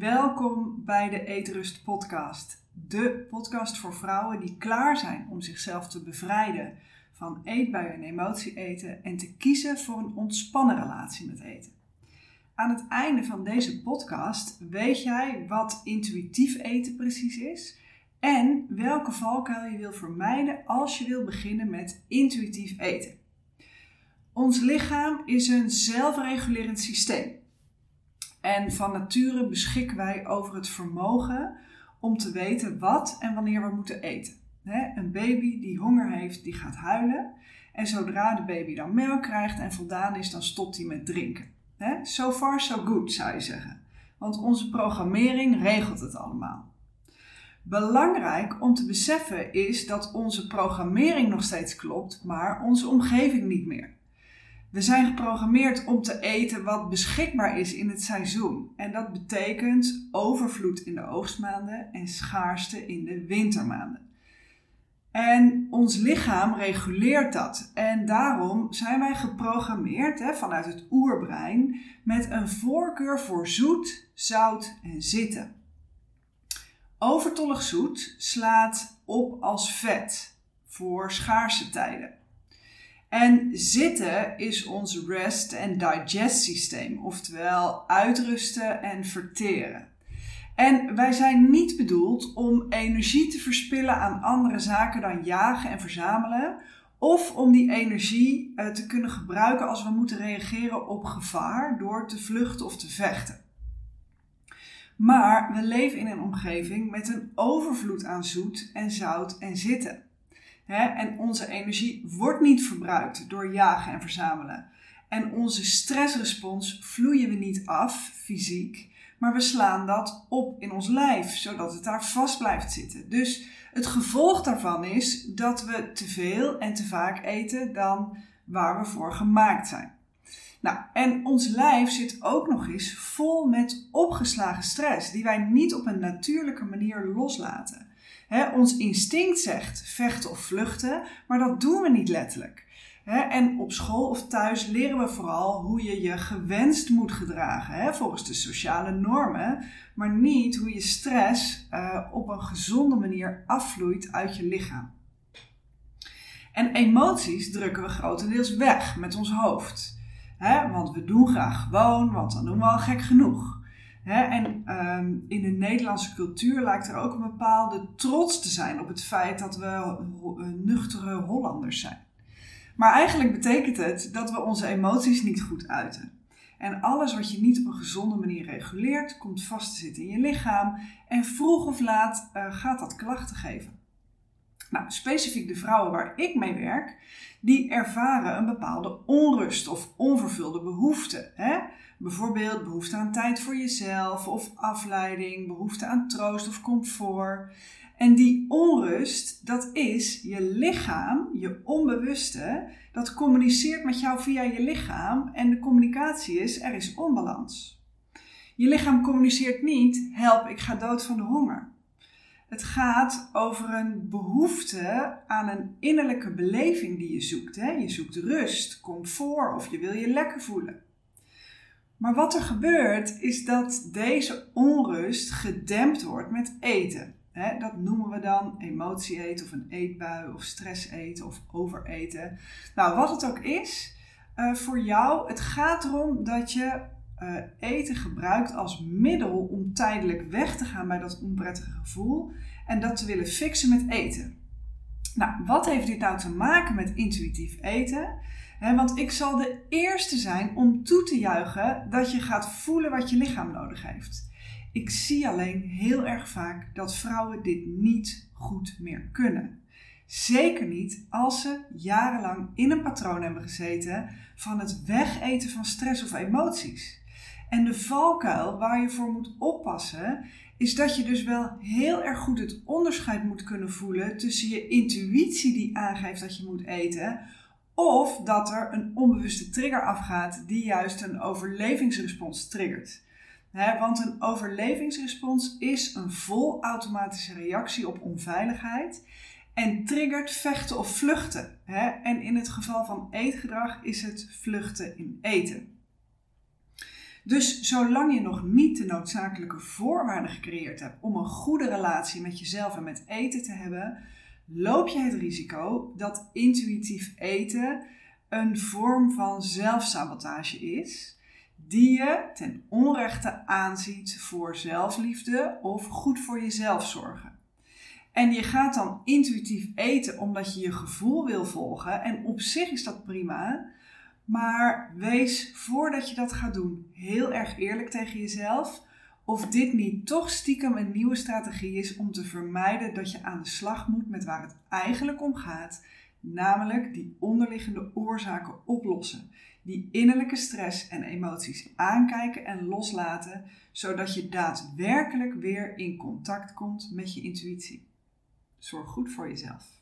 Welkom bij de Eetrust Podcast. De podcast voor vrouwen die klaar zijn om zichzelf te bevrijden van eetbuien en emotie eten en te kiezen voor een ontspannen relatie met eten. Aan het einde van deze podcast weet jij wat intuïtief eten precies is en welke valkuil je wil vermijden als je wil beginnen met intuïtief eten. Ons lichaam is een zelfregulerend systeem. En van nature beschikken wij over het vermogen om te weten wat en wanneer we moeten eten. een baby die honger heeft, die gaat huilen. En zodra de baby dan melk krijgt en voldaan is, dan stopt hij met drinken. so far so good, zou je zeggen. Want onze programmering regelt het allemaal. Belangrijk om te beseffen is dat onze programmering nog steeds klopt, maar onze omgeving niet meer. We zijn geprogrammeerd om te eten wat beschikbaar is in het seizoen. En dat betekent overvloed in de oogstmaanden en schaarste in de wintermaanden. En ons lichaam reguleert dat. En daarom zijn wij geprogrammeerd hè, vanuit het oerbrein met een voorkeur voor zoet, zout en zitten. Overtollig zoet slaat op als vet voor schaarse tijden. En zitten is ons rest- en digest systeem, oftewel uitrusten en verteren. En wij zijn niet bedoeld om energie te verspillen aan andere zaken dan jagen en verzamelen, of om die energie eh, te kunnen gebruiken als we moeten reageren op gevaar door te vluchten of te vechten. Maar we leven in een omgeving met een overvloed aan zoet en zout en zitten. En onze energie wordt niet verbruikt door jagen en verzamelen. En onze stressrespons vloeien we niet af, fysiek, maar we slaan dat op in ons lijf, zodat het daar vast blijft zitten. Dus het gevolg daarvan is dat we te veel en te vaak eten dan waar we voor gemaakt zijn. Nou, en ons lijf zit ook nog eens vol met opgeslagen stress, die wij niet op een natuurlijke manier loslaten ons instinct zegt vechten of vluchten, maar dat doen we niet letterlijk. en op school of thuis leren we vooral hoe je je gewenst moet gedragen, volgens de sociale normen, maar niet hoe je stress uh, op een gezonde manier afvloeit uit je lichaam. En emoties drukken we grotendeels weg met ons hoofd. want we doen graag gewoon, want dan doen we al gek genoeg en ehm, in de Nederlandse cultuur lijkt er ook een bepaalde trots te zijn op het feit dat we uh, nuchtere Hollanders zijn. Maar eigenlijk betekent het dat we onze emoties niet goed uiten. En alles wat je niet op een gezonde manier reguleert, komt vast te zitten in je lichaam. En vroeg of laat uh, gaat dat klachten geven. Nou, specifiek de vrouwen waar ik mee werk, die ervaren een bepaalde onrust of onvervulde behoefte. Hè? Bijvoorbeeld behoefte aan tijd voor jezelf of afleiding, behoefte aan troost of comfort. En die onrust, dat is je lichaam, je onbewuste, dat communiceert met jou via je lichaam en de communicatie is, er is onbalans. Je lichaam communiceert niet, help, ik ga dood van de honger. Het gaat over een behoefte aan een innerlijke beleving die je zoekt. Hè? Je zoekt rust, comfort of je wil je lekker voelen. Maar wat er gebeurt is dat deze onrust gedempt wordt met eten. dat noemen we dan emotie eten of een eetbui of stress eten of overeten. Nou, wat het ook is, uh, voor jou, het gaat erom dat je uh, eten gebruikt als middel om tijdelijk weg te gaan bij dat onprettige gevoel en dat te willen fixen met eten. Nou, wat heeft dit nou te maken met intuïtief eten? want ik zal de eerste zijn om toe te juichen dat je gaat voelen wat je lichaam nodig heeft. Ik zie alleen heel erg vaak dat vrouwen dit niet goed meer kunnen. Zeker niet als ze jarenlang in een patroon hebben gezeten van het wegeten van stress of emoties. En de valkuil waar je voor moet oppassen, is dat je dus wel heel erg goed het onderscheid moet kunnen voelen tussen je intuïtie die aangeeft dat je moet eten, of dat er een onbewuste trigger afgaat die juist een overlevingsrespons triggert. want een overlevingsrespons is een volautomatische reactie op onveiligheid en triggert vechten of vluchten. En in het geval van eetgedrag is het vluchten in eten. Dus zolang je nog niet de noodzakelijke voorwaarden gecreëerd hebt om een goede relatie met jezelf en met eten te hebben, loop je het risico dat intuïtief eten een vorm van zelfsabotage is, die je ten onrechte aanziet voor zelfliefde of goed voor jezelf zorgen. En je gaat dan intuïtief eten omdat je je gevoel wil volgen. En op zich is dat prima. Maar wees voordat je dat gaat doen heel erg eerlijk tegen jezelf. Of dit niet toch stiekem een nieuwe strategie is om te vermijden dat je aan de slag moet met waar het eigenlijk om gaat. Namelijk die onderliggende oorzaken oplossen. Die innerlijke stress en emoties aankijken en loslaten, zodat je daadwerkelijk weer in contact komt met je intuïtie. Zorg goed voor jezelf.